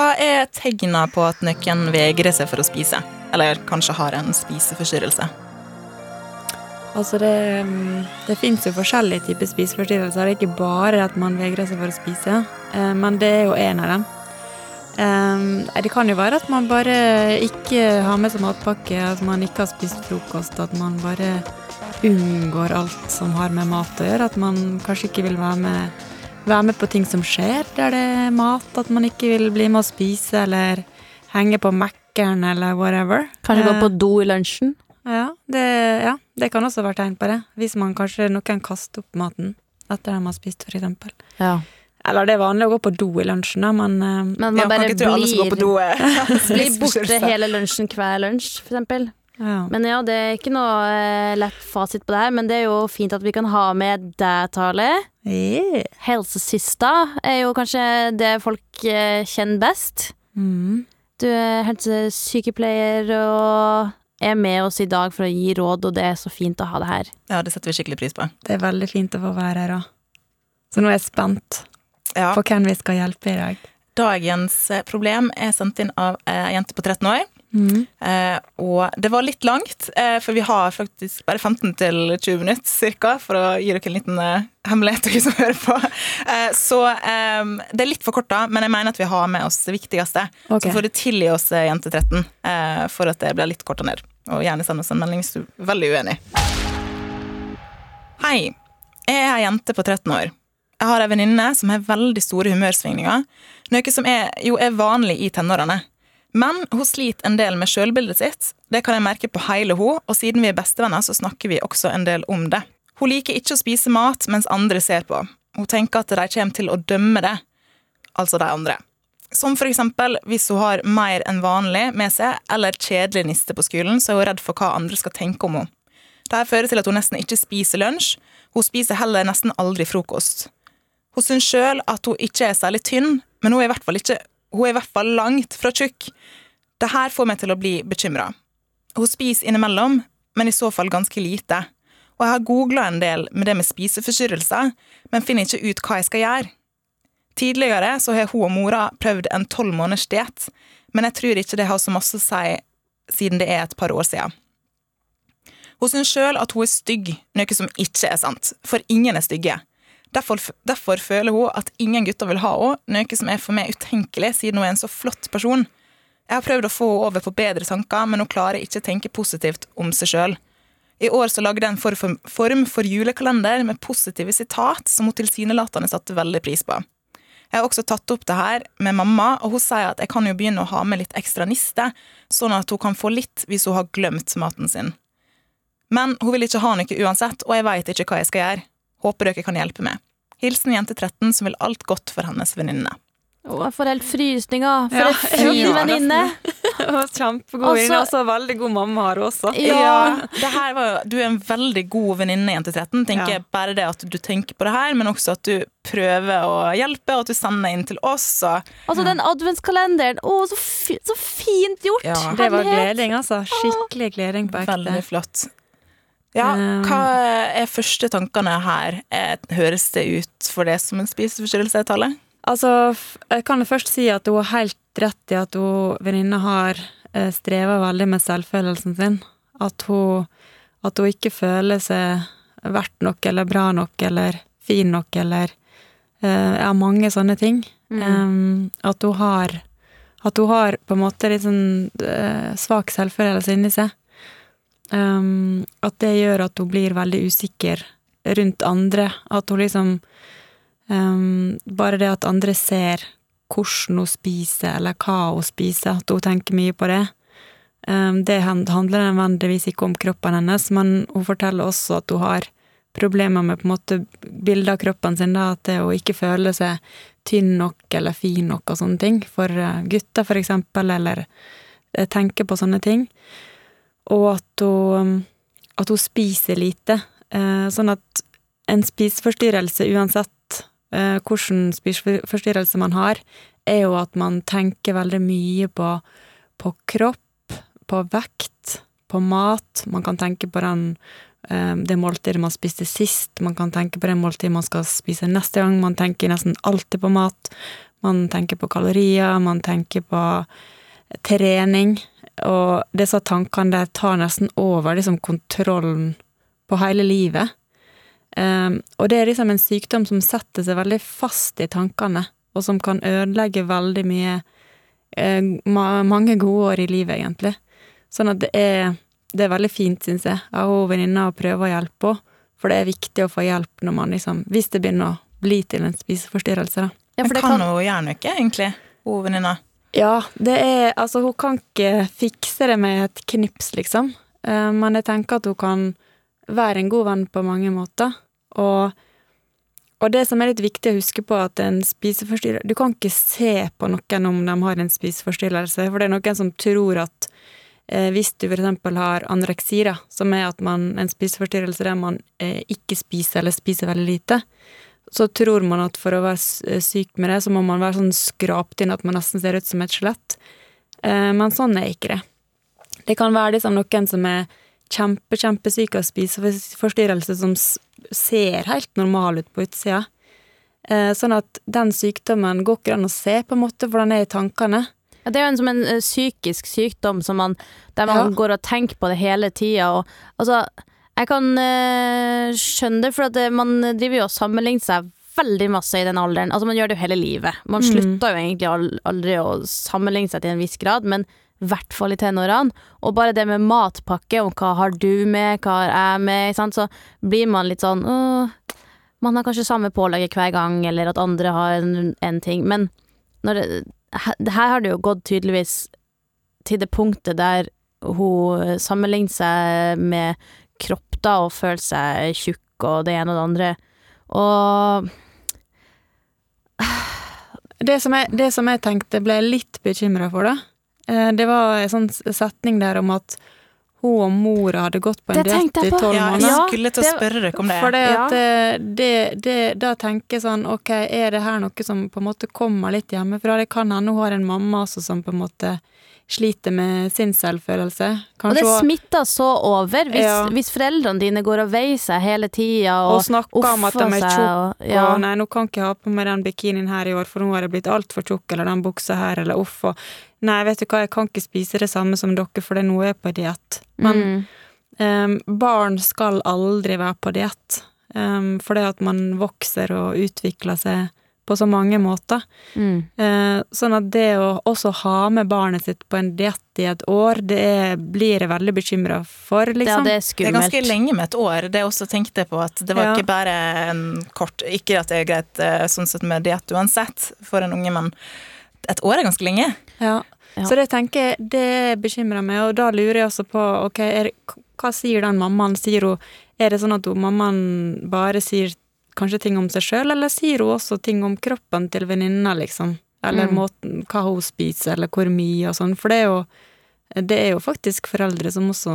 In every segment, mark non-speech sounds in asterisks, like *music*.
Hva er tegna på at noen vegrer seg for å spise? Eller kanskje har en spiseforstyrrelse? Altså det, mm, det fins jo forskjellige typer spiseforstyrrelser. Det er ikke bare at man vegrer seg for å spise, eh, men det er jo en av dem. Eh, Det kan jo være at man bare ikke har med seg matpakke, at man ikke har spist frokost, at man bare unngår alt som har med mat å gjøre. At man kanskje ikke vil være med, være med på ting som skjer der det er mat. At man ikke vil bli med å spise eller henge på Mækkern eller whatever. Kanskje gå Eh, på do i lunsjen? ja det, ja, det kan også være tegn på det. Hvis man kanskje noen kaster opp maten etter at man har spist, for eksempel. Ja. Eller det er vanlig å gå på do i lunsjen, da, men eh, Men man Ja, kan bare ikke tro alle som går på blir, do *laughs* blir borte hele lunsjen hver lunsj, for eksempel. Ja. Men ja, det er ikke noe eh, lett fasit på det her, men det er jo fint at vi kan ha med deg, Tale. Yeah. Helsesista er jo kanskje det folk eh, kjenner best. Mm. Du er helsesykepleier og er med oss i dag for å gi råd, og det er så fint å ha det her. Ja, det setter vi skikkelig pris på. Det er veldig fint å få være her òg. Så nå er jeg spent Ja. på hvem vi skal hjelpe i dag. Dagens eh, problem er sendt inn av eh, ei jente på 13 år. Mm. Eh, og det var litt langt, eh, for vi har faktisk bare 15-20 minutter cirka, for å gi dere en liten eh, hemmelighet, dere som hører på. Eh, så eh, det er litt for kort, da, men jeg mener at vi har med oss det viktigste. Okay. Så får du tilgi oss, eh, jente 13, eh, for at det blir litt korta ned. Og gjerne send oss en melding hvis du er veldig uenig. Hei. Jeg er ei jente på 13 år. Jeg har ei venninne som har veldig store humørsvingninger, noe som er, jo er vanlig i tenårene. Men hun sliter en del med sjølbildet sitt. Det kan jeg merke på hele hun, og siden vi er bestevenner, så snakker vi også en del om det. Hun liker ikke å spise mat mens andre ser på. Hun tenker at de kommer til å dømme det, altså de andre. Som for eksempel hvis hun har mer enn vanlig med seg, eller kjedelig niste på skolen, så er hun redd for hva andre skal tenke om henne. Dette fører til at hun nesten ikke spiser lunsj. Hun spiser heller nesten aldri frokost. Hun syns sjøl at hun ikke er særlig tynn, men hun er i hvert fall, ikke, hun er i hvert fall langt fra tjukk. Det her får meg til å bli bekymra. Hun spiser innimellom, men i så fall ganske lite. Og jeg har googla en del med det med spiseforstyrrelser, men finner ikke ut hva jeg skal gjøre. Tidligere så har hun og mora prøvd en tolv måneders diett, men jeg tror ikke det har så masse å si siden det er et par år siden. Hun syns sjøl at hun er stygg, noe som ikke er sant, for ingen er stygge. Derfor, derfor føler hun at ingen gutter vil ha henne, noe som er for meg utenkelig, siden hun er en så flott person. Jeg har prøvd å få henne over på bedre tanker, men hun klarer ikke å tenke positivt om seg sjøl. I år så lagde jeg en form for julekalender med positive sitat som hun tilsynelatende satte veldig pris på. Jeg har også tatt opp det her med mamma, og hun sier at jeg kan jo begynne å ha med litt ekstra niste, sånn at hun kan få litt hvis hun har glemt maten sin. Men hun vil ikke ha noe uansett, og jeg veit ikke hva jeg skal gjøre. Håper dere kan hjelpe meg. Hilsen jente 13 som vil alt godt for hennes venninne. Å, jeg får helt frysninger. For Ja, en fin venninne. Kjempegod venninne, venninne. Også veldig god mamma har hun også. Ja. det her var, du er en veldig god venninne, jente 13. Tenker Ja. Bare det at du tenker på det her, men også at du prøver å hjelpe, og at du sender inn til oss. Og Altså, den adventskalenderen. Å, så, fi så fint gjort! Ja. Det var gleding, altså. Skikkelig gleding på ekte. veldig flott. Ja, Um, hva er første tankene her? Eh, Høres det ut for det som en spiseforstyrrelse? Tallet? Altså, jeg kan først si at hun har helt rett i at hun venninna har eh, streva veldig med selvfølelsen sin. At hun, at hun ikke føler seg verdt nok eller bra nok eller fin nok eller eh, Ja, mange sånne ting. Mm. Em, at hun har At hun har på en måte litt sånn svak selvfølelse inni seg. Em, at det gjør at hun blir veldig usikker rundt andre. At hun liksom um, Bare det at andre ser hvordan hun spiser, eller hva hun spiser, at hun tenker mye på det. Um, det handler nødvendigvis ikke om kroppen hennes, men hun forteller også at hun har problemer med på en måte bildet av kroppen sin, da, at å ikke føle seg tynn nok eller fin nok og sånne ting, for eh, gutter for eksempel, eller tenker tenke på sånne ting. Og at hun, at hun spiser lite. Eh, sånn at en spiseforstyrrelse, uansett eh, hvilken spiseforstyrrelse man har, er jo at man tenker veldig mye på, på kropp, på vekt, på mat. Man kan tenke på den, eh, det måltidet man spiste sist, man kan tenke på det måltidet man skal spise neste gang. Man tenker nesten alltid på mat. Man tenker på kalorier, man tenker på trening. Og disse tankene der tar nesten over liksom kontrollen på hele livet. Um, og det er liksom en sykdom som setter seg veldig fast i tankene, og som kan ødelegge veldig mye uh, ma Mange gode år i livet, egentlig. Sånn at det er, det er veldig fint, syns jeg, av hun venninna å prøve å hjelpe henne. For det er viktig å få hjelp når man liksom Hvis det begynner å bli til en spiseforstyrrelse, da. Ja, for det kan kan, hun gjerne ikke, egentlig, hun venninna? Ja, det er Altså, hun kan ikke fikse det med et knips, liksom. Eh, Men jeg tenker at hun kan være en god venn på mange måter. Og, og det som er litt viktig å huske på, at en spiseforstyrrelse Du kan ikke se på noen om de har en spiseforstyrrelse, for det er noen som tror at eh, hvis du eksempel har anoreksi, som er at man, en spiseforstyrrelse der man eh, ikke spiser eller spiser veldig lite, så tror man at for å være eh, syk med det, så må man være sånn skrapt inn at man nesten ser ut som et skjelett. Eh, men sånn er ikke det. Det kan være liksom noen som er kjempe, kjempesyk av spiseforstyrrelse, som ser helt normal ut på utsida. Eh, sånn at den sykdommen går ikke an å se, på en måte, for den er i tankene. ja, det er jo en, som en psykisk sykdom som man, der man Ja. går og tenker på det hele tida. Altså, jeg kan uh, skjønne det, for at man driver jo og sammenligner seg veldig masse i den alderen. Altså, man gjør det jo hele livet. Man Mm. slutter jo egentlig aldri å sammenligne seg til en viss grad, men i hvert fall i tenårene. Og bare det med matpakke, om hva har du med, hva har jeg med, sant? så blir man litt sånn åh, man har kanskje samme pålegget hver gang, eller at andre har en, en ting. Men når det, her, her har det jo gått tydeligvis til det punktet der hun sammenligner seg med kropp da, og føle seg tjukk og det ene og det andre. Og Det som jeg, det som jeg tenkte ble litt bekymra for, da, eh, det var en sånn setning der om at hun og mora hadde gått på en diett i tolv måneder. Ja, jeg skulle til å spørre dere om det. For det Ja. at eh, det, det, da tenker jeg sånn, ok, er det her noe som på en måte kommer litt hjemmefra? Det kan hende hun har en mamma også som på en måte sliter med sin selvfølelse. Og det smitter så over hvis, Ja. hvis foreldrene dine går og veier seg hele tida og og snakker om at de er tjukke, ja. og nei, nå kan ikke jeg ha på meg den bikinien her i år, for nå har jeg blitt altfor tjukk, eller den buksa her, eller uff, og nei, vet du hva, jeg kan ikke spise det samme som dere, for det er nå jeg er på diett. Men mm. um, barn skal aldri være på diett, um, det at man vokser og utvikler seg på så mange måter. Mm. Eh, sånn at det å også ha med barnet sitt på en diett i et år, det er, blir jeg veldig bekymra for, Ja, liksom. det er Det er ganske lenge med et år. Det også tenkte på, at det var Ja. ikke bare en kort Ikke at det er greit eh, sånn sett med diett uansett for en unge, men et år er ganske lenge. Ja. Ja. Så det tenker jeg, det bekymrer meg, og da lurer jeg også på, ok, er, hva sier den mammaen? Sier hun, er det sånn at hun, mammaen bare sier kanskje ting om seg sjøl, eller sier hun også ting om kroppen til venninna, liksom? Eller Mm. måten, hva hun spiser, eller hvor mye og sånn, for det er jo det er jo faktisk foreldre som også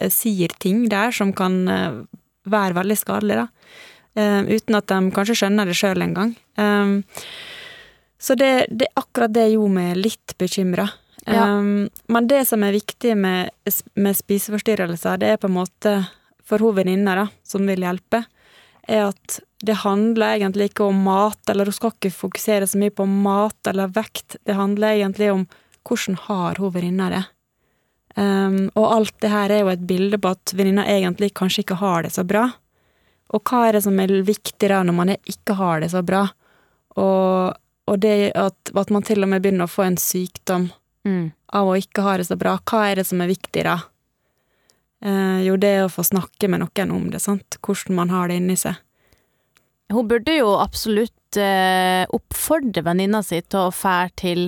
eh, sier ting der som kan eh, være veldig skadelig, da. Eh, uten at de kanskje skjønner det sjøl engang. Um, så det, det, akkurat det gjorde meg litt bekymra. Ja. Um, men det som er viktig med, med spiseforstyrrelser, det er på en måte for hun venninna som vil hjelpe, er at det handler egentlig ikke om mat, eller hun skal ikke fokusere så mye på mat eller vekt. Det handler egentlig om hvordan har hun venninna det. Um, og alt det her er jo et bilde på at venninna egentlig kanskje ikke har det så bra. Og hva er det som er viktig da når man ikke har det så bra? Og, og det at, at man til og med begynner å få en sykdom Mm. av å ikke ha det så bra, hva er det som er viktig da? Eh, jo, det å få snakke med noen om det, sant? Hvordan man har det inni seg. Hun burde jo absolutt eh, oppfordre venninna si til å fære til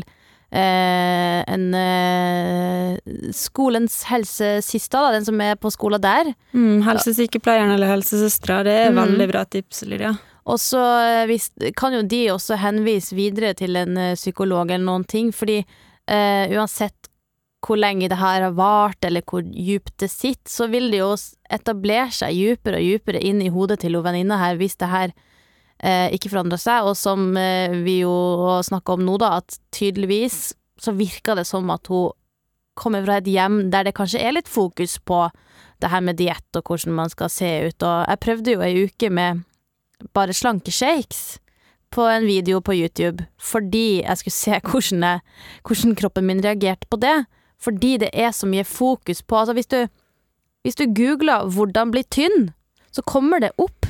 eh, en eh, skolens helsesista, da, den som er på skolen der. Mm, helsesykepleieren eller helsesøstera, det er Mm. veldig bra tips, Lydia. Og så eh, kan jo de også henvise videre til en eh, psykolog eller noen ting, fordi eh, uansett hvor lenge det her har vart, eller hvor djupt det sitter, så vil det jo etablere seg djupere og djupere inn i hodet til hun venninna her, hvis det her eh, ikke forandrer seg. Og som eh, vi jo snakker om nå, da, at tydeligvis så virker det som at hun kommer fra et hjem der det kanskje er litt fokus på det her med diett og hvordan man skal se ut, og jeg prøvde jo ei uke med bare slankeshakes på en video på YouTube, fordi jeg skulle se hvordan, jeg, hvordan kroppen min reagerte på det. Fordi det er så mye fokus på Altså, hvis du, hvis du googler 'hvordan bli tynn', så kommer det opp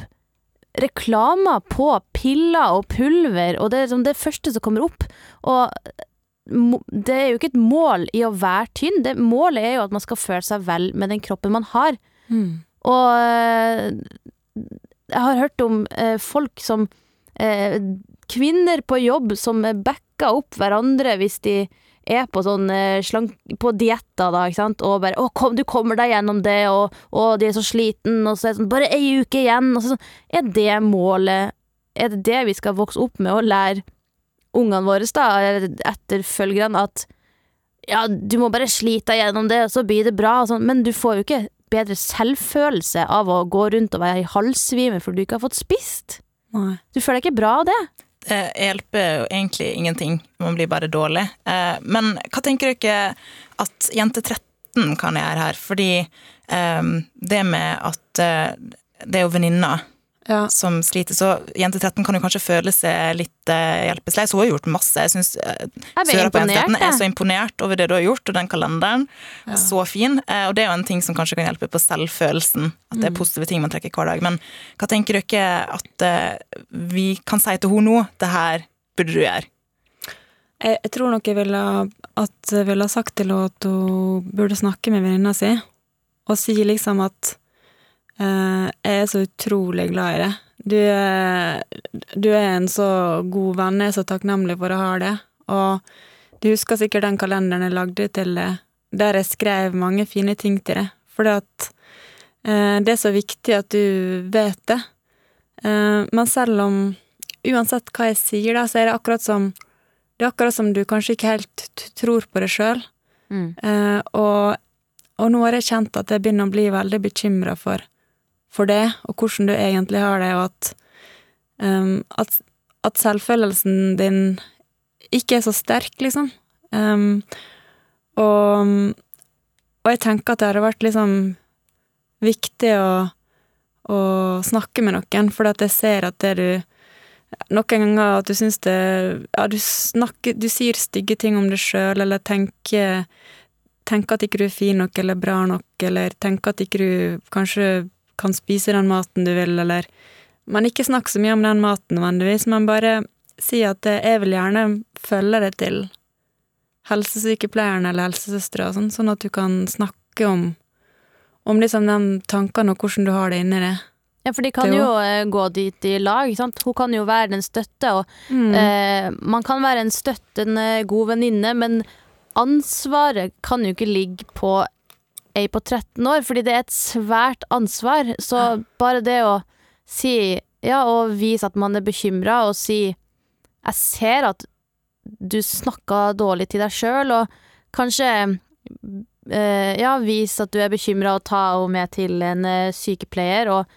reklamer på piller og pulver, og det er liksom det første som kommer opp. Og det er jo ikke et mål i å være tynn, det målet er jo at man skal føle seg vel med den kroppen man har. Og eh, jeg har hørt om eh, folk som eh, Kvinner på jobb som backer opp hverandre hvis de er på sånn eh, slank... På dietter, da, ikke sant, og bare 'Å, kom, du kommer deg gjennom det', og, 'Å, de er så sliten, og så er det sånn 'Bare ei uke igjen', og så sånn. Er det målet Er det det vi skal vokse opp med, og lære ungene våre, da, eller etterfølgerne, at ja, du må bare slite deg gjennom det, og så blir det bra, sånn, men du får jo ikke bedre selvfølelse av å gå rundt og være i halvsvime fordi du ikke har fått spist. Nei. Du føler deg ikke bra av det. Det hjelper jo egentlig ingenting, man blir bare dårlig. Eh, Men hva tenker dere at jente 13 kan gjøre her? Fordi eh, det med at eh, det er jo venninner Ja. som sliter, så jente 13 kan jo kanskje føle seg litt eh, hjelpeløs. Hun har gjort masse. Jeg syns Søra på jente 13 er så imponert over det du har gjort, og den kalenderen. Ja. Så fin. Eh, Og det er jo en ting som kanskje kan hjelpe på selvfølelsen. At Mm. det er positive ting man trekker hver dag. Men hva tenker dere at eh, vi kan si til henne nå? Det her burde du gjøre. Jeg, jeg tror nok jeg ville, at jeg ville sagt til henne at hun burde snakke med venninna si, og si liksom at eh, jeg er så utrolig glad i det. Du er, du er en så god venn, jeg er så takknemlig for å ha det. Og du husker sikkert den kalenderen jeg lagde til det, der jeg skrev mange fine ting til deg. For eh, det er så viktig at du vet det. Eh, men selv om Uansett hva jeg sier, da, så er det akkurat som det er akkurat som du kanskje ikke helt tror på det sjøl. Mm. Eh, og, og nå har jeg kjent at jeg begynner å bli veldig bekymra for, for det, og hvordan du egentlig har det, og at, um, at, at selvfølelsen din ikke er så sterk, liksom. Um, og, og jeg tenker at det hadde vært liksom viktig å, å snakke med noen, for jeg ser at det du noen ganger at du syns det Ja, du snakker Du sier stygge ting om deg sjøl, eller tenker Tenker at ikke du er fin nok eller bra nok, eller tenker at ikke du kanskje kan spise den maten du vil, eller Men ikke snakk så mye om den maten nødvendigvis, men bare si at jeg vil gjerne følge det til helsesykepleieren eller helsesøstera, sånn, sånn at du kan snakke om om liksom de tankene og hvordan du har det inni det. Ja, for de kan jo jo- eh, gå dit i lag, sant. Hun kan jo være en støtte, og Mm. eh, man kan være en støttende god venninne, men ansvaret kan jo ikke ligge på ei på 13 år, fordi det er et svært ansvar. Så bare det å si ja, og vise at man er bekymra, og si jeg ser at du snakka dårlig til deg sjøl, og kanskje eh, ja, vise at du er bekymra, og ta henne med til en eh, sykepleier, og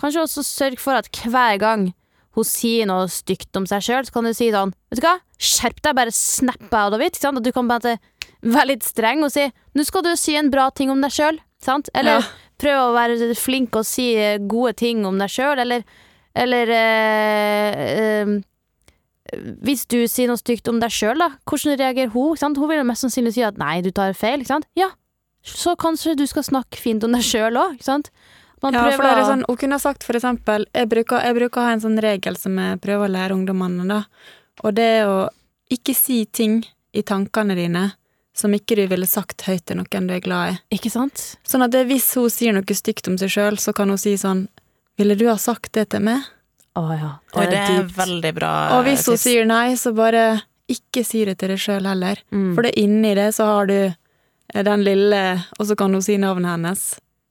kanskje også sørg for at hver gang hun sier noe stygt om seg sjøl, så kan du si sånn Vet du hva, skjerp deg, bare snap out of it. Ikke sant? At du kan bare være litt streng og si Nå skal du si en bra ting om deg sjøl, sant? Eller Ja. prøve å være flink og si eh, gode ting om deg sjøl, eller Eller øh, øh, Hvis du sier noe stygt om deg sjøl, da, hvordan reagerer hun? Sant? Hun vil mest sannsynlig si at nei, du tar feil, sant? Ja, så kanskje du skal snakke fint om deg sjøl òg, ikke sant? Man Ja, for det er sånn, Hun kunne ha sagt for eksempel jeg bruker, jeg bruker å ha en sånn regel som jeg prøver å lære ungdommene, da. Og det er å ikke si ting i tankene dine som ikke du ville sagt høyt til noen du er glad i. Ikke sant? Sånn at det, hvis hun sier noe stygt om seg sjøl, så kan hun si sånn Ville du ha sagt det til meg? Å ja. Oi, det er dypt. veldig bra Og hvis hun tips. sier nei, så bare ikke si det til deg sjøl heller. Mm. For det inni det så har du eh, den lille, og så kan hun si navnet hennes.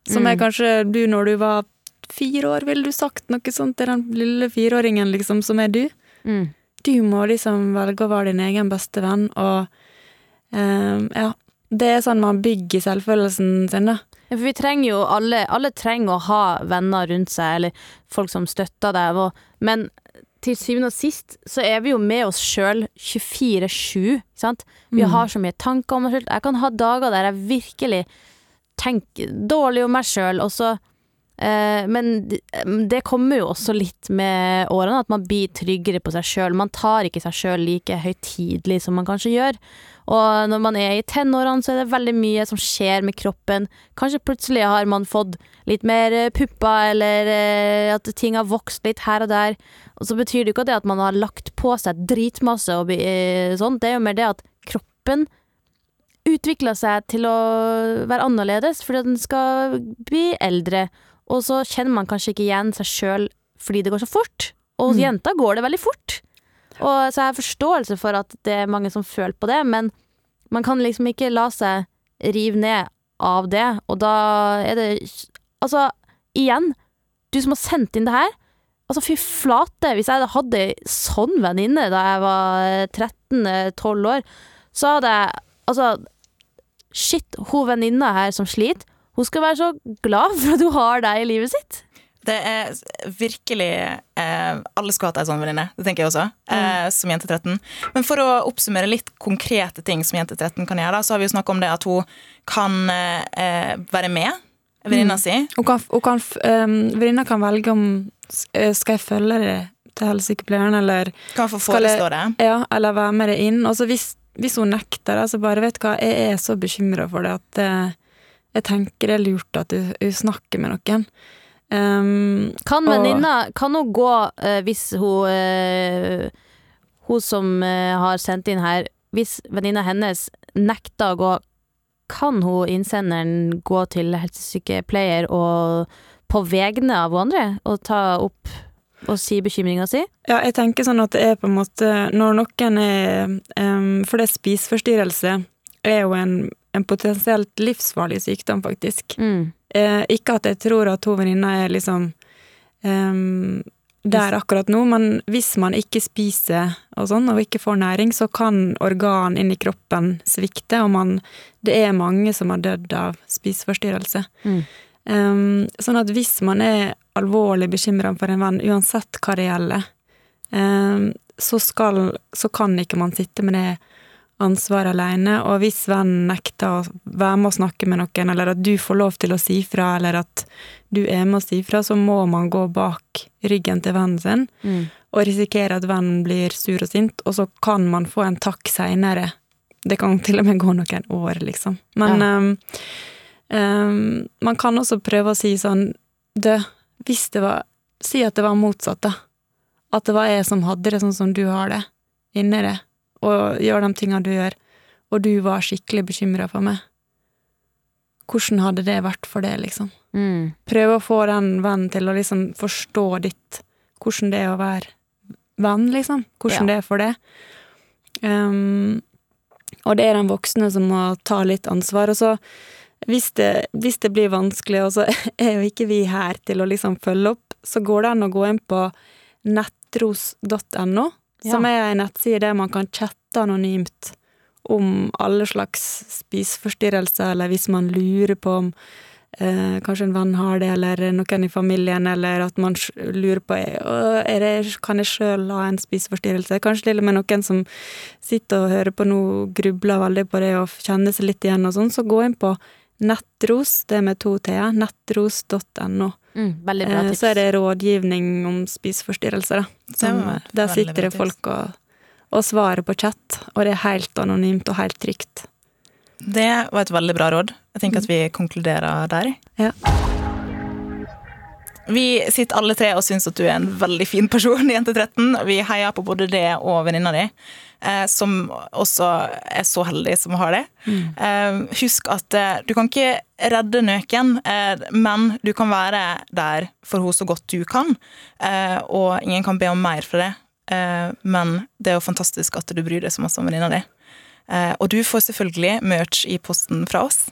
Som er Mm. kanskje du når du var fire år, ville du sagt noe sånt til den lille fireåringen, liksom, som er du? Mm. Du må liksom velge å være din egen beste venn, og eh, ja. Det er sånn man bygger selvfølelsen sin, da. Ja, for vi trenger jo alle Alle trenger å ha venner rundt seg, eller folk som støtter deg, og, men til syvende og sist så er vi jo med oss sjøl 24-7, sant. Vi Mm. har så mye tanker om oss sjøl. Jeg kan ha dager der jeg virkelig tenker dårlig om meg sjøl, og så eh, Men det- det kommer jo også litt med årene, at man blir tryggere på seg sjøl. Man tar ikke seg sjøl like høytidelig som man kanskje gjør. Og når man er i tenårene, så er det veldig mye som skjer med kroppen. Kanskje plutselig har man fått litt mer eh, pupper, eller eh, at ting har vokst litt her og der. Og så betyr det jo ikke det at man har lagt på seg dritmasse og sånn. Det er jo mer det at kroppen utvikler seg til å være annerledes fordi den skal bli eldre. Og så kjenner man kanskje ikke igjen seg sjøl fordi det går så fort. Og hos Mm. jenter går det veldig fort. Og så jeg har forståelse for at det er mange som føler på det, men man kan liksom ikke la seg rive ned av det, og da er det Altså, igjen, du som har sendt inn det her. Altså, fy flate, hvis jeg hadde ei sånn venninne da jeg var 13-12 år, så hadde jeg Altså, shit, hun venninna her som sliter, hun skal være så glad for at hun har deg i livet sitt. Det er virkelig eh, Alle skulle hatt ei sånn venninne, det tenker jeg også, eh, som jente 13. Men for å oppsummere litt konkrete ting som jente 13 kan gjøre, da, så har vi jo snakka om det at hun kan eh, være med venninna si. Hun kan, hun kan, um, Venninna kan velge om eh, Skal jeg følge det til helsesykepleieren, eller Kan få jeg- det. Ja, eller være med det inn. Og så hvis, hvis hun nekter, så bare vet hva, jeg er så bekymra for det at eh, jeg tenker det er lurt at hun snakker med noen. Um, Kan venninna Kan hun gå uh, hvis hun uh, Hun som uh, har sendt inn her Hvis venninna hennes nekter å gå, kan hun innsenderen gå til helsesykepleier og på vegne av hun andre og ta opp og si bekymringa si? ja, jeg tenker sånn at det er på en måte Når noen er um, For det spiseforstyrrelse er jo en, en potensielt livsfarlig sykdom, faktisk. Mm. Eh, ikke at jeg tror at to venninner er liksom um, der akkurat nå, men hvis man ikke spiser og sånn, og ikke får næring, så kan organ inni kroppen svikte, og man Det er mange som har dødd av spiseforstyrrelse. Mm. Um, sånn at hvis man er alvorlig bekymra for en venn, uansett hva det gjelder, um, så, skal, så kan ikke man sitte med det ansvaret alene. Og hvis vennen nekter å være med og snakke med noen, eller at du får lov til å si fra, eller at du er med og si fra, så må man gå bak ryggen til vennen sin Mm. og risikere at vennen blir sur og sint, og så kan man få en takk seinere. Det kan til og med gå noen år, liksom. Men Ja. um, um, man kan også prøve å si sånn Du, hvis det var Si at det var motsatt, da. At det var jeg som hadde det sånn som du har det, inni det, og gjør de tinga du gjør, og du var skikkelig bekymra for meg. Hvordan hadde det vært for deg, liksom? Mm. prøve å få den vennen til å liksom forstå ditt Hvordan det er å være venn, liksom. Hvordan Ja. det er for deg. Um, og det er den voksne som må ta litt ansvar. Og så, hvis det, hvis det blir vanskelig, og så *laughs* er jo ikke vi her til å liksom følge opp, så går det an å gå inn på som er en nettside der man kan chatte anonymt om alle slags spiseforstyrrelser, eller hvis man lurer på om eh, kanskje en venn har det, eller noen i familien, eller at man lurer på «Å, er det, kan jeg sjøl ha en spiseforstyrrelse. Kanskje til og med noen som sitter og hører på nå, grubler veldig på det og kjenner seg litt igjen og sånn, så gå inn på nettros, det med to t-er, nettros.no. Mm. Veldig bra Eh, tips. så er det rådgivning om spiseforstyrrelser, da. Som, der sitter det folk og, og svarer på chat, og det er helt anonymt og helt trygt. Det var et veldig bra råd. Jeg tenker at vi konkluderer der. Ja. Vi sitter alle tre og syns at du er en veldig fin person, jente 13. Vi heier på både det og venninna di, eh, som også er så heldig som har det. Mm. husk at eh, du kan ikke redde nøken, eh, men du kan være der for henne så godt du kan. Eh, og ingen kan be om mer fra det eh, men det er jo fantastisk at du bryr deg så masse om venninna di. Eh, og du får selvfølgelig merch i posten fra oss.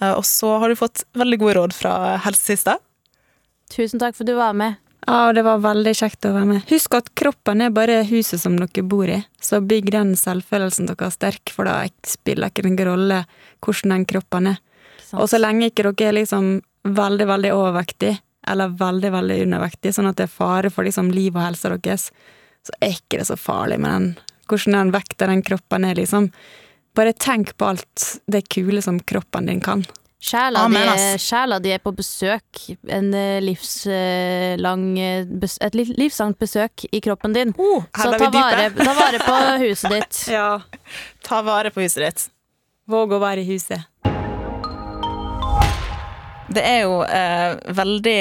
Eh, og så har du fått veldig gode råd fra helsesista. Tusen takk for at du var med. Ja, det var veldig kjekt å være med. Husk at kroppen er bare huset som dere bor i, så bygg den selvfølelsen deres sterk, for da spiller ikke noen rolle hvordan den kroppen er. Og så lenge ikke dere er liksom veldig, veldig overvektig, eller veldig, veldig undervektig, sånn at det er fare for liksom liv og helsa deres, så er ikke det så farlig med den, hvordan den vekta den kroppen er, liksom. Bare tenk på alt det kule som kroppen din kan. Sjela, Amen, ass. sjela di er på besøk. En eh, livslang eh, Et livslangt besøk i kroppen din. Oh, Så ta vare, ta vare på *laughs* huset ditt. Ja. Ta vare på huset ditt. Våg å være i huset. Det er jo eh, veldig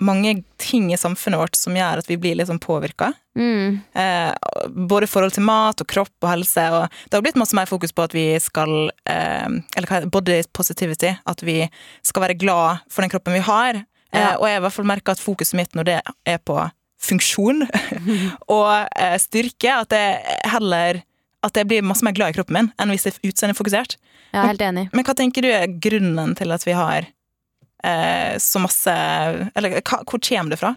mange ting i samfunnet vårt som gjør at vi blir litt sånn påvirka. Mm. Eh, både i forhold til mat og kropp og helse. Og det har blitt masse mer fokus på at vi skal eh, Eller hva body positivity. At vi skal være glad for den kroppen vi har. Eh, og jeg har i hvert fall merka at fokuset mitt når det er på funksjon *laughs* og eh, styrke, at jeg heller at jeg blir masse mer glad i kroppen min enn hvis det er utseendefokusert. Er helt enig. Men hva tenker du er grunnen til at vi har eh, så masse Eller hva, hvor kommer det fra?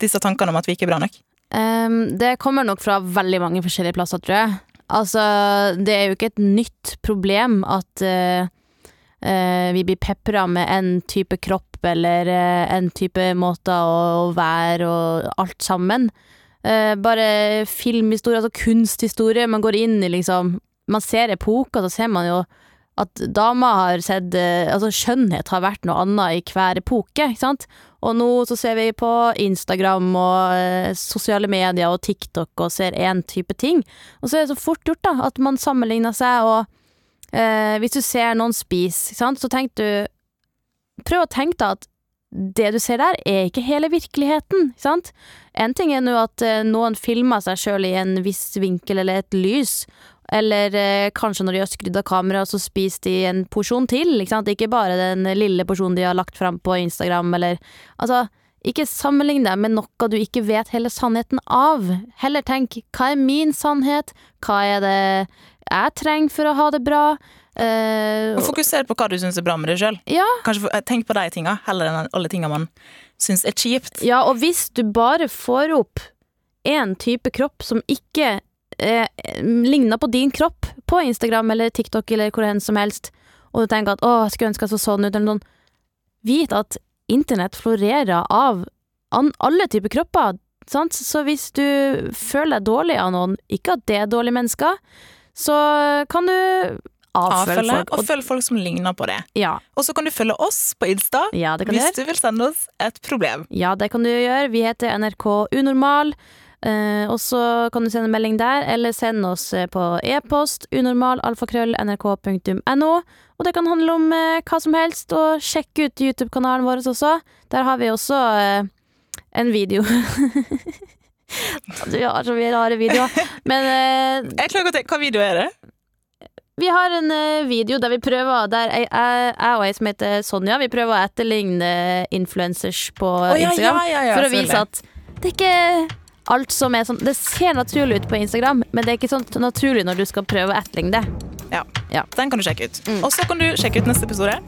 Disse tankene om at vi ikke er bra nok? Um, det kommer nok fra veldig mange forskjellige plasser, tror jeg. Altså, det er jo ikke et nytt problem at uh, uh, vi blir pepra med en type kropp eller uh, en type måter å, å være og alt sammen. Bare filmhistorie, altså kunsthistorie. Man går inn i liksom Man ser epoker, så ser man jo at damer har sett eh, Altså, skjønnhet har vært noe annet i hver epoke, ikke sant? Og nå så ser vi på Instagram og eh, sosiale medier og TikTok og ser én type ting. Og så er det så fort gjort, da, at man sammenligner seg, og eh, hvis du ser noen spise, ikke sant, så tenk du Prøv å tenke deg at det du ser der, er ikke hele virkeligheten, ikke sant? En ting er nå at eh, noen filmer seg sjøl i en viss vinkel eller et lys, eller eh, kanskje når de har skrudd av kameraet, så spiser de en porsjon til, ikke? Ikke bare den lille porsjonen de har lagt fram på Instagram, eller Altså, ikke sammenlign deg med noe du ikke vet hele sannheten av. Heller tenk, hva er min sannhet? Hva er det jeg trenger for å ha det bra? Uh, Og fokuser på hva du syns er bra med deg sjøl. ja, Tenk på de tinga heller enn alle tinga man syns er kjipt. Ja, og hvis du bare får opp en type kropp som ikke eh, ligner på din kropp på Instagram eller TikTok eller hvor enn som helst, og du tenker at 'å, jeg skulle ønske jeg så sånn ut', eller noen, Vit at internett florerer av alle typer kropper, sant? Så hvis du føler deg dårlig av noen, ikke at det er dårlige mennesker, så kan du avfølge Avfølge folk. og følge folk som ligner på det. ja, Og så kan du følge oss på Insta ja, du hvis gjøre. du vil sende oss et problem. Ja, det kan du gjøre. Vi heter NRK Unormal. Eh, og så kan du sende melding der, eller sende oss eh, på e-post unormal.alfakrøll.nrk.no. Og det kan handle om eh, hva som helst, og sjekk ut YouTube-kanalen vår også. Der har vi også en video. *laughs* vi har så mye rare videoer. Men Jeg klarer ikke å tenke, Hva video er det? vi har en video der vi prøver Der jeg, jeg, jeg og ei som heter Sonja, vi prøver å etterligne influencers på oh, ja, Instagram. ja, ja, for å vise at det er ikke alt som er sånn Det ser naturlig ut på Instagram, men det er ikke sånn naturlig når du skal prøve å etterligne det. Den kan du sjekke ut. Mm. Og så kan du sjekke ut neste episode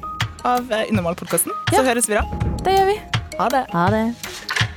av eh, Unormal-podkasten. Så Ja. høres vi da. Det gjør vi. Ha det. Ha det.